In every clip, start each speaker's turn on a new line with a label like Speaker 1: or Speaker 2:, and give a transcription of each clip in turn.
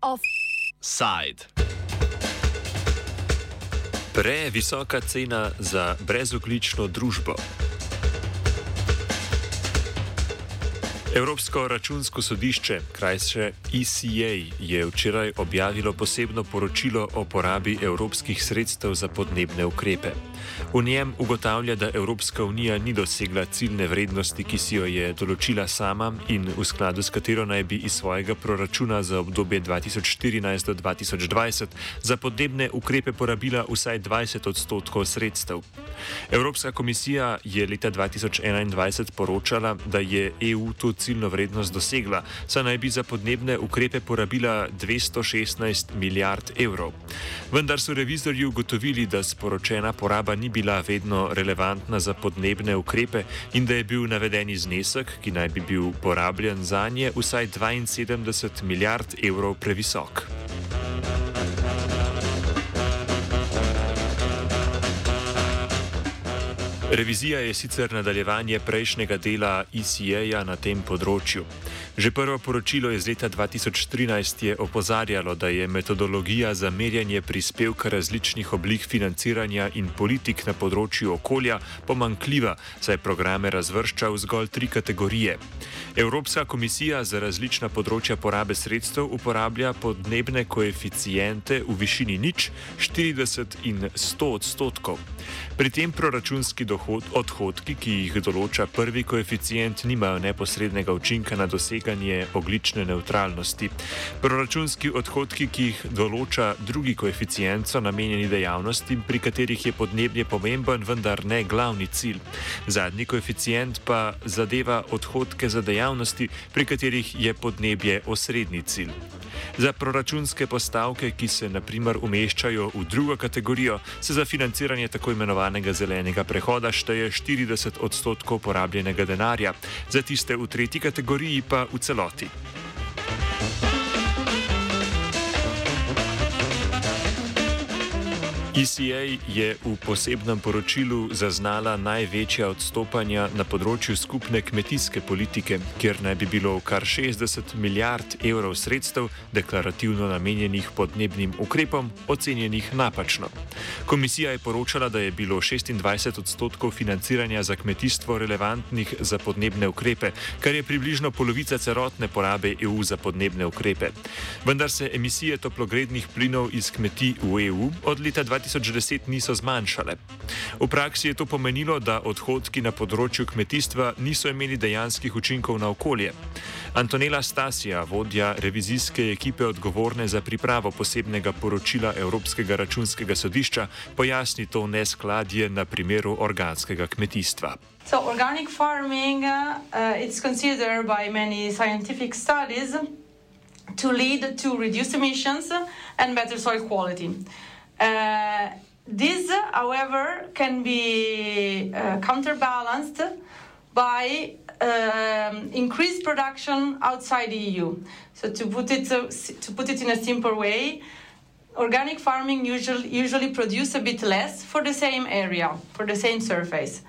Speaker 1: Offside. Previsoka cena za brezoglično družbo. Evropsko računsko sodišče, krajše ECA, je včeraj objavilo posebno poročilo o porabi evropskih sredstev za podnebne ukrepe. V njem ugotavlja, da Evropska unija ni dosegla ciljne vrednosti, ki si jo je določila sama in v skladu s katero naj bi iz svojega proračuna za obdobje 2014 do 2020 za podnebne ukrepe porabila vsaj 20 odstotkov sredstev. Evropska komisija je leta 2021 poročala, da je EU to ciljno vrednost dosegla, saj naj bi za podnebne ukrepe porabila 216 milijard evrov. Vendar so revizorji ugotovili, da sporočena poraba ni bila vedno relevantna za podnebne ukrepe in da je bil navedeni znesek, ki naj bi bil porabljen za nje, vsaj 72 milijard evrov previsok. Revizija je sicer nadaljevanje prejšnjega dela ECA na tem področju. Že prvo poročilo iz leta 2013 je opozarjalo, da je metodologija za merjanje prispevka različnih oblik financiranja in politik na področju okolja pomankljiva, saj programe razvršča v zgolj tri kategorije. Evropska komisija za različna področja porabe sredstev uporablja podnebne koeficijente v višini nič, 40 in 100 odstotkov. Pri tem proračunski dohod, odhodki, ki jih določa prvi koeficijent, nimajo neposrednega učinka na doseganje oglične neutralnosti. Proračunski odhodki, ki jih določa drugi koeficijent, so namenjeni dejavnostim, pri katerih je podnebje pomemben, vendar ne glavni cilj. Zadnji koeficijent pa zadeva odhodke za dejavnosti, pri katerih je podnebje osrednji cilj. Za proračunske postavke, ki se naprimer umeščajo v drugo kategorijo, se za financiranje tako imenovanega zelenega prehoda šteje 40 odstotkov porabljenega denarja, za tiste v tretji kategoriji pa v celoti. ECA je v posebnem poročilu zaznala največja odstopanja na področju skupne kmetijske politike, kjer naj bi bilo kar 60 milijard evrov sredstev deklarativno namenjenih podnebnim ukrepom, ocenjenih napačno. Komisija je poročala, da je bilo 26 odstotkov financiranja za kmetijstvo relevantnih za podnebne ukrepe, kar je približno polovica celotne porabe EU za podnebne ukrepe. Vendar se emisije toplogrednih plinov iz kmetij v EU od leta 2020 2010 niso zmanjšale. V praksi je to pomenilo, da odhodki na področju kmetijstva niso imeli dejanskih učinkov na okolje. Antonela Stasija, vodja revizijske ekipe odgovorne za pripravo posebnega poročila Evropskega računskega sodišča, pojasni to neskladje na primeru organskega kmetijstva.
Speaker 2: So, organic farming uh, is considered by many scientific studies to lead to reduced emissions and better soil quality. Uh, this, however, can be uh, counterbalanced by um, increased production outside the EU. So to put it uh, to put it in a simple way, organic farming usually usually produce a bit less for the same area, for the same surface.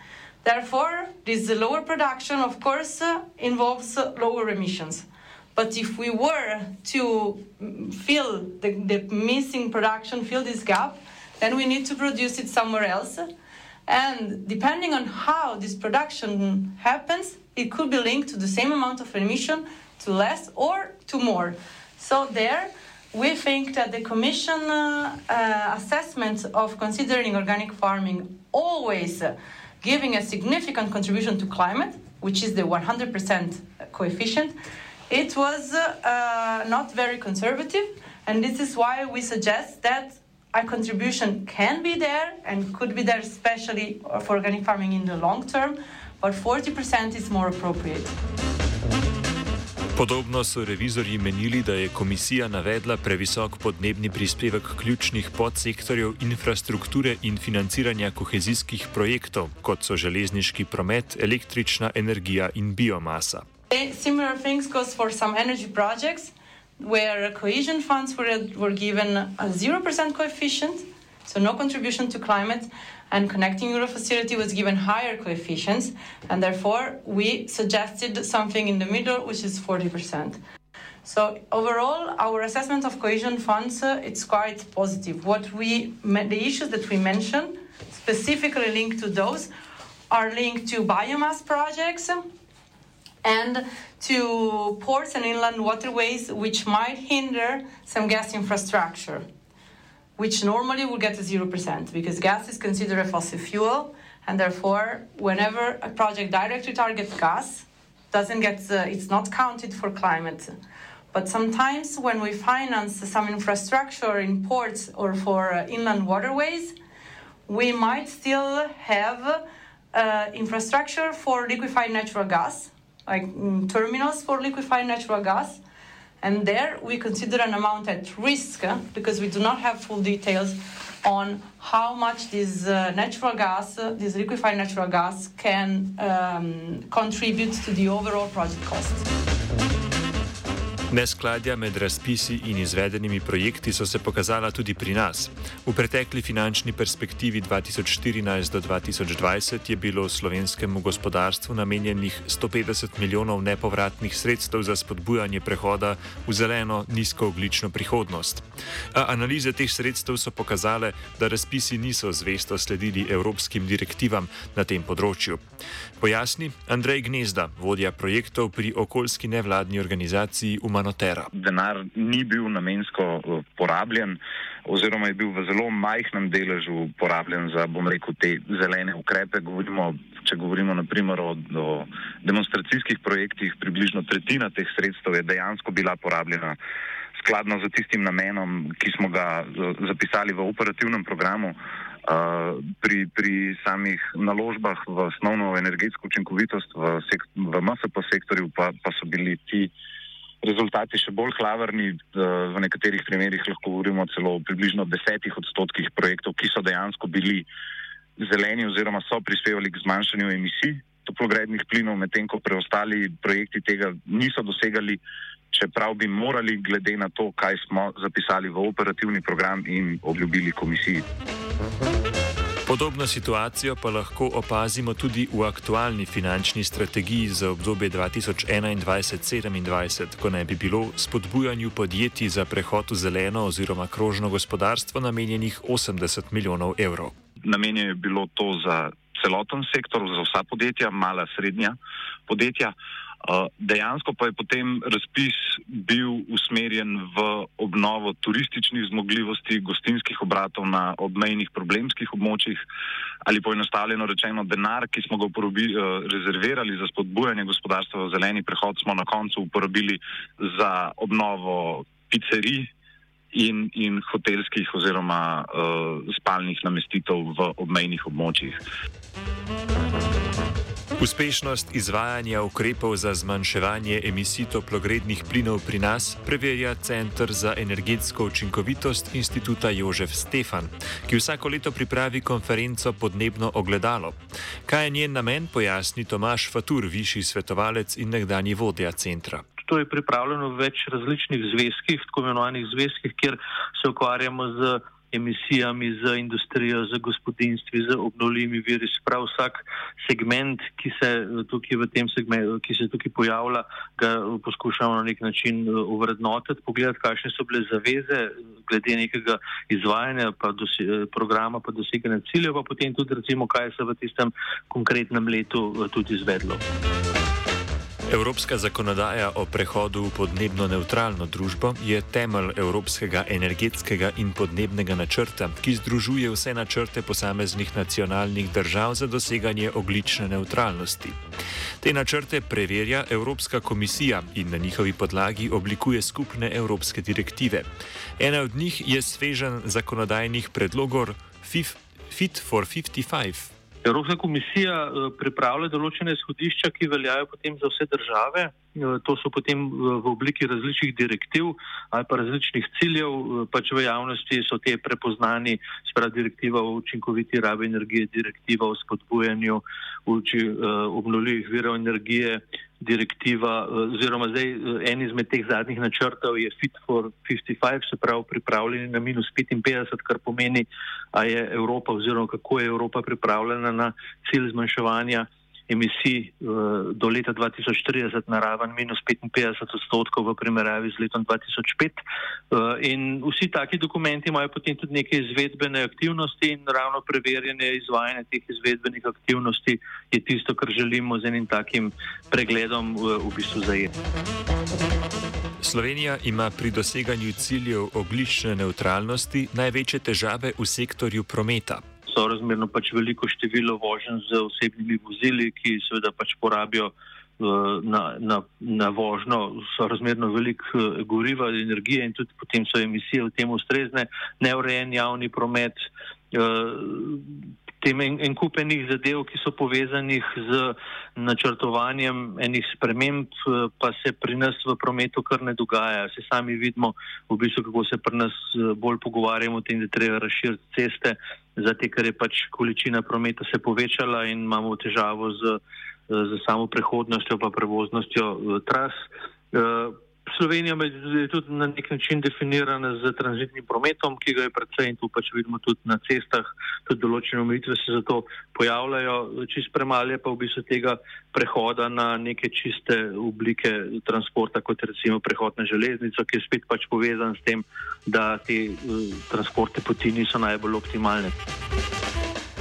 Speaker 2: Therefore, this lower production, of course, involves lower emissions. But if we were to fill the, the missing production, fill this gap, then we need to produce it somewhere else. And depending on how this production happens, it could be linked to the same amount of emission, to less or to more. So there, we think that the Commission uh, uh, assessment of considering organic farming always giving a significant contribution to climate, which is the 100% coefficient, it was uh, not very conservative, and this is why we suggest that a contribution can be there and could be there, especially for organic farming in the long term, but 40% is more appropriate.
Speaker 1: Podobno so revizorji menili, da je komisija navedla previsok podnebni prispevek ključnih podsektorjev infrastrukture in financiranja kohezijskih projektov, kot so železniški promet, električna energija in biomasa.
Speaker 2: Similar things goes for some energy projects where cohesion funds were, were given a 0% coefficient So no contribution to climate and connecting Euro facility was given higher coefficients, and therefore we suggested something in the middle, which is 40%. So overall, our assessment of cohesion funds uh, it's quite positive. What we the issues that we mentioned specifically linked to those are linked to biomass projects and to ports and inland waterways, which might hinder some gas infrastructure, which normally will get to zero percent because gas is considered a fossil fuel, and therefore, whenever a project directly targets gas, doesn't get uh, it's not counted for climate. But sometimes when we finance some infrastructure in ports or for uh, inland waterways, we might still have uh, infrastructure for liquefied natural gas, like mm, terminals for liquefied natural gas. And there we consider an amount at risk uh, because we do not have full details on how much this uh, natural gas, uh, this liquefied natural gas, can um, contribute to the overall project cost.
Speaker 1: Neskladja med razpisi in izvedenimi projekti so se pokazala tudi pri nas. V pretekli finančni perspektivi 2014 do 2020 je bilo slovenskemu gospodarstvu namenjenih 150 milijonov nepovratnih sredstev za spodbujanje prehoda v zeleno nizkooglično prihodnost. A analize teh sredstev so pokazale, da razpisi niso zvesto sledili evropskim direktivam na tem področju. Pojasni Andrej Gnezda, vodja projektov pri okoljski nevladni organizaciji Uman. Notera.
Speaker 3: Denar ni bil namensko eh, porabljen, oziroma je bil v zelo majhnem deležu porabljen za, bom rekel, te zelene ukrepe. Govorimo, če govorimo naprimer o, o demonstracijskih projektih, približno tretjina teh sredstev je dejansko bila porabljena skladno z tistim namenom, ki smo ga eh, zapisali v operativnem programu. Uh, pri, pri samih naložbah v osnovno energetsko učinkovitost v, sek, v MSP sektorju pa, pa so bili ti uh, rezultati še bolj klavrni. V nekaterih primerjih lahko govorimo celo o približno desetih odstotkih projektov, ki so dejansko bili zeleni oziroma so prispevali k zmanjšanju emisij toplogrednih plinov, medtem ko preostali projekti tega niso dosegali, čeprav bi morali glede na to, kaj smo zapisali v operativni program in obljubili komisiji.
Speaker 1: Podobno situacijo pa lahko opazimo tudi v aktualni finančni strategiji za obdobje 2021-2027, ko naj bi bilo spodbujanju podjetij za prehod v zeleno oziroma krožno gospodarstvo namenjenih 80 milijonov evrov.
Speaker 3: Namenjeno je bilo to za celoten sektor, za vsa podjetja, mala, srednja podjetja. Uh, dejansko pa je potem razpis bil usmerjen v obnovo turističnih zmogljivosti gostinskih obratov na obmejnih problemskih območjih ali poenostavljeno rečeno denar, ki smo ga uporabili, uh, rezervirali za spodbujanje gospodarstva v zeleni prehod, smo na koncu uporabili za obnovo pizzerij in, in hotelskih oziroma uh, spalnih namestitev v obmejnih območjih.
Speaker 1: Uspešnost izvajanja ukrepov za zmanjševanje emisij toplogrednih plinov pri nas preverja Centr za energetsko učinkovitost Instituta Jožef Stefan, ki vsako leto pripravi konferenco Podnebno ogledalo. Kaj je njen namen, pojasni Tomaš Fatur, višji svetovalec in nekdani vodja centra.
Speaker 4: To je pripravljeno v več različnih zvezkih, tako imenovanih zvezkih, kjer se ukvarjamo z emisijami, z industrijo, z gospodinstvi, z obnovljivimi viri. Prav vsak segment, ki se tukaj v tem segmentu, ki se tukaj pojavlja, ga poskušamo na nek način uvrednotiti, pogledati, kakšne so bile zaveze glede nekega izvajanja pa dosi, eh, programa, pa doseganja ciljev, pa potem tudi recimo, kaj se v tistem konkretnem letu tudi izvedlo.
Speaker 1: Evropska zakonodaja o prehodu v podnebno neutralno družbo je temelj Evropskega energetskega in podnebnega načrta, ki združuje vse načrte posameznih nacionalnih držav za doseganje oglične neutralnosti. Te načrte preverja Evropska komisija in na njihovi podlagi oblikuje skupne evropske direktive. Ena od njih je svežen zakonodajnih predlogov Fit for 55.
Speaker 4: Evropska komisija eh, pripravlja določene izhodišča, ki veljajo potem za vse države to so potem v obliki različnih direktiv ali pa različnih ciljev, pač v javnosti so te prepoznani, sprav direktiva o učinkoviti rabi energije, direktiva o spodbujanju uči, obnovljivih virov energije, direktiva, oziroma zdaj en izmed teh zadnjih načrtov je Fit for 55, se pravi pripravljeni na minus 55, kar pomeni, a je Evropa oziroma kako je Evropa pripravljena na cilj zmanjševanja emisij do leta 2030 na raven minus 55 odstotkov v primerjavi z letom 2005. In vsi taki dokumenti imajo potem tudi neke izvedbene aktivnosti in ravno preverjanje izvajanja teh izvedbenih aktivnosti je tisto, kar želimo z enim takim pregledom v bistvu zajeti.
Speaker 1: Slovenija ima pri doseganju ciljev oglične neutralnosti največje težave v sektorju prometa
Speaker 4: sorazmerno pač veliko število voženj z osebnimi vozili, ki seveda pač porabijo uh, na, na, na vožnjo sorazmerno veliko uh, goriva, energije in tudi potem so emisije v tem ustrezne, neurejen javni promet. Uh, Tem en, en kup enih zadev, ki so povezanih z načrtovanjem enih sprememb, pa se pri nas v prometu kar ne dogaja. Se sami vidimo, v bistvu, kako se pri nas bolj pogovarjamo o tem, da treba razširiti ceste, zato ker je pač količina prometa se povečala in imamo težavo z, z samo prehodnostjo pa prevoznostjo eh, tras. Eh, Slovenija je tudi na nek način definirana z tranzitnim prometom, ki ga je predvsej in tu pač vidimo tudi na cestah, tudi določene omejitve se zato pojavljajo, čist premalje pa v bistvu tega prehoda na neke čiste oblike transporta, kot recimo prehod na železnico, ki je spet pač povezan s tem, da te uh, transporte poti niso najbolj optimalne.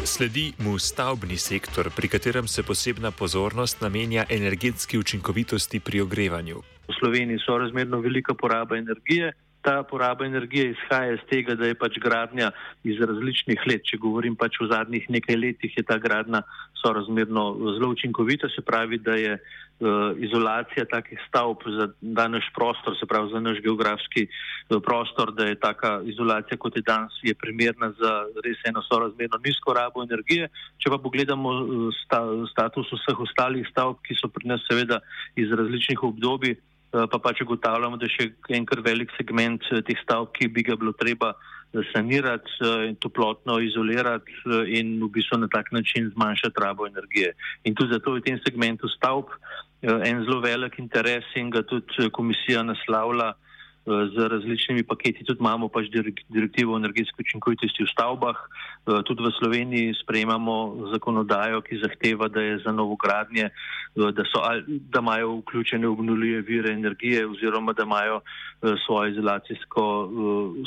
Speaker 1: Sledi mu stavbni sektor, pri katerem se posebna pozornost namenja energetski učinkovitosti pri ogrevanju.
Speaker 4: V Sloveniji so razmerno velika poraba energije. Ta poraba energije izhaja iz tega, da je pač gradnja iz različnih let. Če govorim pač v zadnjih nekaj letih, je ta gradnja sorazmerno zelo učinkovita, se pravi, da je uh, izolacija takih stavb za današ prostor, se pravi za naš geografski uh, prostor, da je taka izolacija, kot je danes, je primerna za res eno sorazmerno nizko rabo energije. Če pa pogledamo uh, sta, status vseh ostalih stavb, ki so pri nas seveda iz različnih obdobij, Eh, pa pač ugotavljamo, da je še en kar velik segment eh, teh stavb, ki bi ga bilo treba eh, sanirati in toplotno izolirati in v bistvu na tak način zmanjšati rabo energije. In tudi zato je v tem segmentu stavb en zelo velik interes in ga tudi komisija naslavlja z različnimi paketi, tudi imamo pač direktivo o energetski učinkovitosti v stavbah, eh, tudi v Sloveniji sprejemamo zakonodajo, ki zahteva, da je za novogradnje, eh, da, so, da imajo vključene obnuljive vire energije oziroma da imajo eh, svojo izolacijsko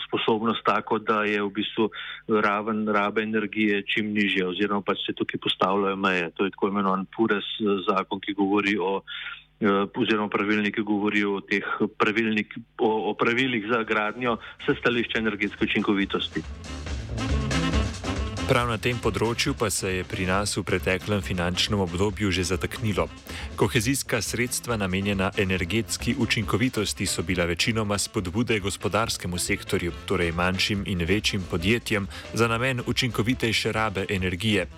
Speaker 4: sposobnost tako, da je v bistvu raven rabe energije čim nižje oziroma pač se tukaj postavljajo meje. To je tako imenovan PURES zakon, ki govori o Eh, oziroma pravilniki govorijo o teh pravilnik, o, o pravilih za gradnjo se stališča energetske učinkovitosti.
Speaker 1: Prav na tem področju pa se je pri nas v preteklem finančnem obdobju že zataknilo. Kohezijska sredstva namenjena energetski učinkovitosti so bila večinoma spodbude gospodarskemu sektorju, torej manjšim in večjim podjetjem, za namen učinkovitejše rabe energije.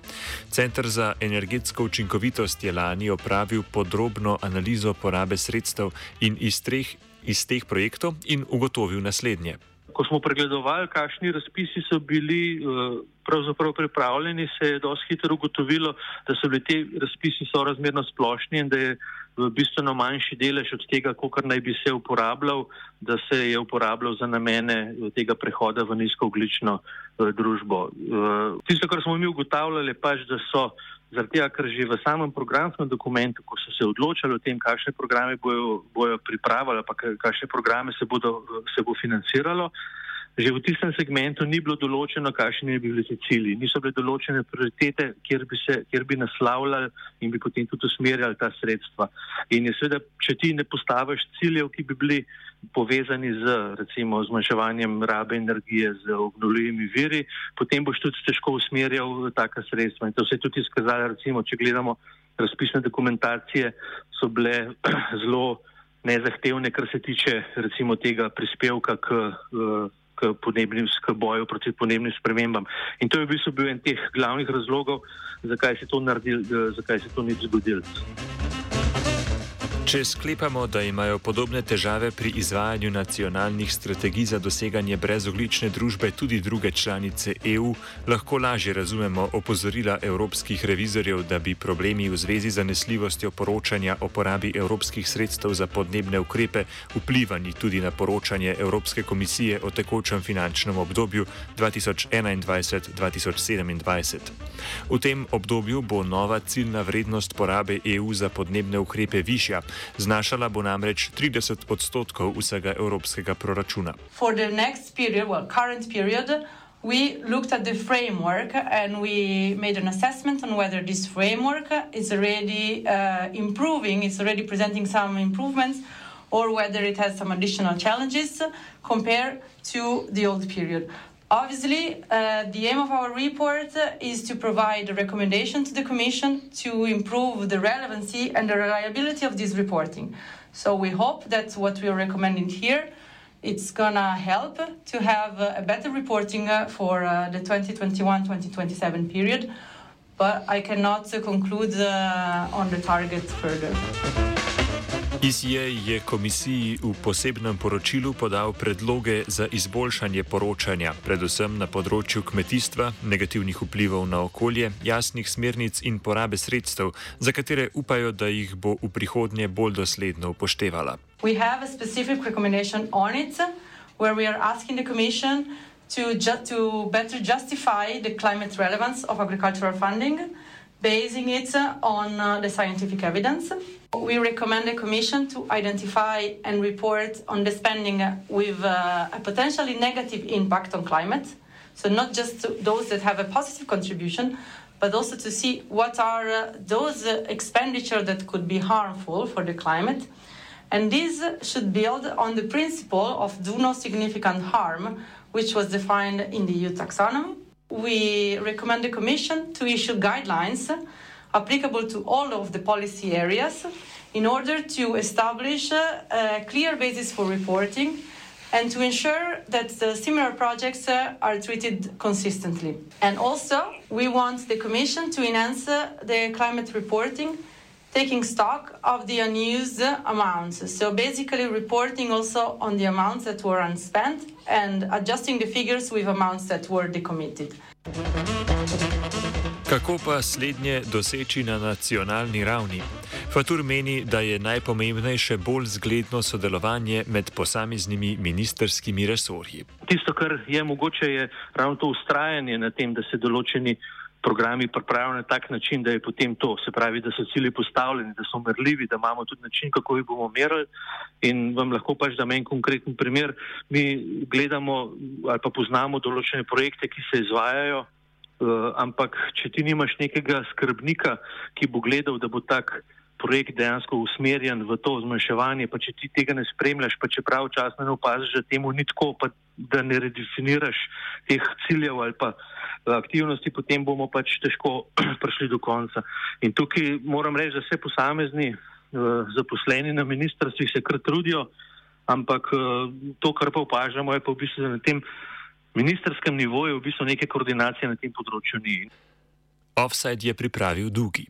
Speaker 1: Centr za energetsko učinkovitost je lani opravil podrobno analizo porabe sredstev in iz, treh, iz teh projektov in ugotovil naslednje.
Speaker 4: Ko smo pregledovali, kakšni razpisi so bili uh, pravzaprav pripravljeni, se je dosti hitro ugotovilo, da so bili ti razpisi sorazmerno splošni in da je v bistveno manjši delež od tega, kolikor naj bi se uporabljal, da se je uporabljal za namene eh, tega prehoda v nizkooglično družbo. Tisto, kar smo mi ugotavljali, pač, da so zaradi tega, ker že v samem programskem dokumentu, ko so se odločali o tem, kakšne programe bojo, bojo pripravili, pa kakšne programe se, bodo, se bo financiralo, že v tistem segmentu ni bilo določeno, kakšni bi bili ti cilji. Niso bile določene prioritete, kjer bi, se, kjer bi naslavljali in bi potem tudi usmerjali ta sredstva. In je seveda, če ti ne postaviš ciljev, ki bi bili povezani z recimo zmanjševanjem rabe energije z obnovljivimi viri, potem boš tudi težko usmerjal taka sredstva. In to se je tudi izkazalo, recimo, če gledamo razpisne dokumentacije, so bile zelo nezahtevne, kar se tiče recimo tega prispevka k, k, podnebnim, k boju proti podnebnim spremembam. In to je v bistvu bil en teh glavnih razlogov, zakaj se to, naredil, zakaj se to ni zgodilo.
Speaker 1: Če sklepamo, da imajo podobne težave pri izvajanju nacionalnih strategij za doseganje brezoglične družbe tudi druge članice EU, lahko lažje razumemo opozorila evropskih revizorjev, da bi problemi v zvezi z zanesljivostjo poročanja o porabi evropskih sredstev za podnebne ukrepe vplivali tudi na poročanje Evropske komisije o tekočem finančnem obdobju 2021-2027. V tem obdobju bo nova ciljna vrednost porabe EU za podnebne ukrepe višja. Znašala bo namreč 30 odstotkov vsega evropskega proračuna.
Speaker 2: For the next period, well, current period, we looked at the framework and we made an assessment on whether this framework is already uh, improving, it's already presenting some improvements, or whether it has some additional challenges compared to the old period. Obviously, uh, the aim of our report is to provide a recommendation to the Commission to improve the relevancy and the reliability of this reporting. So we hope that what we are recommending here it's gonna help to have a better reporting uh, for uh, the 2021-2027 period, but I cannot conclude uh, on the target further.
Speaker 1: ICA je komisiji v posebnem poročilu podal predloge za izboljšanje poročanja, predvsem na področju kmetijstva, negativnih vplivov na okolje, jasnih smernic in porabe sredstev, za katere upajo, da jih bo v prihodnje bolj dosledno upoštevala.
Speaker 2: We have a specific recommendation on it, where we are asking the Commission to, ju to better justify the climate relevance of agricultural funding, basing it on uh, the scientific evidence. We recommend the Commission to identify and report on the spending with uh, a potentially negative impact on climate. So, not just those that have a positive contribution, but also to see what are uh, those expenditure that could be harmful for the climate. And this should build on the principle of do no significant harm, which was defined in the EU taxonomy. We recommend the Commission to issue guidelines applicable to all of the policy areas in order to establish a clear basis for reporting and to ensure that similar projects uh, are treated consistently. And also, we want the Commission to enhance uh, the climate reporting, taking stock of the unused amounts. So, basically, reporting also on the amounts that were unspent and adjusting the figures with amounts that were decommitted.
Speaker 1: Kako pa slednje doseči na nacionalni ravni? Fatur meni, da je najpomembnejše bolj zgledno sodelovanje med posameznimi ministerskimi resorji.
Speaker 4: Tisto, kar je mogoče, je ravno to ustrajanje na tem, da se določeni programi pripravijo na tak način, da je potem to, se pravi, da so cilji postavljeni, da so merljivi, da imamo tudi način, kako jih bomo merili. In vam lahko pač da en konkreten primer. Mi gledamo ali pa poznamo določene projekte, ki se izvajajo. Uh, ampak, če ti nimaš nekega skrbnika, ki bo gledal, da bo tak projekt dejansko usmerjen v to zmanjševanje, pa če ti tega ne spremljaš, pa če pravočasno ne opaziš, da temu ni tako, pa da ne redefiniraš teh ciljev ali pa eh, aktivnosti, potem bomo pač težko prišli do konca. In tukaj moram reči, da vse posamezni uh, zaposleni na ministrstvih se kar trudijo, ampak uh, to, kar pa opažamo, je pa v bistvu na tem ministerskem nivoju v bistvu neke koordinacije na tem področju ni.
Speaker 1: Offside je pripravil Dugi.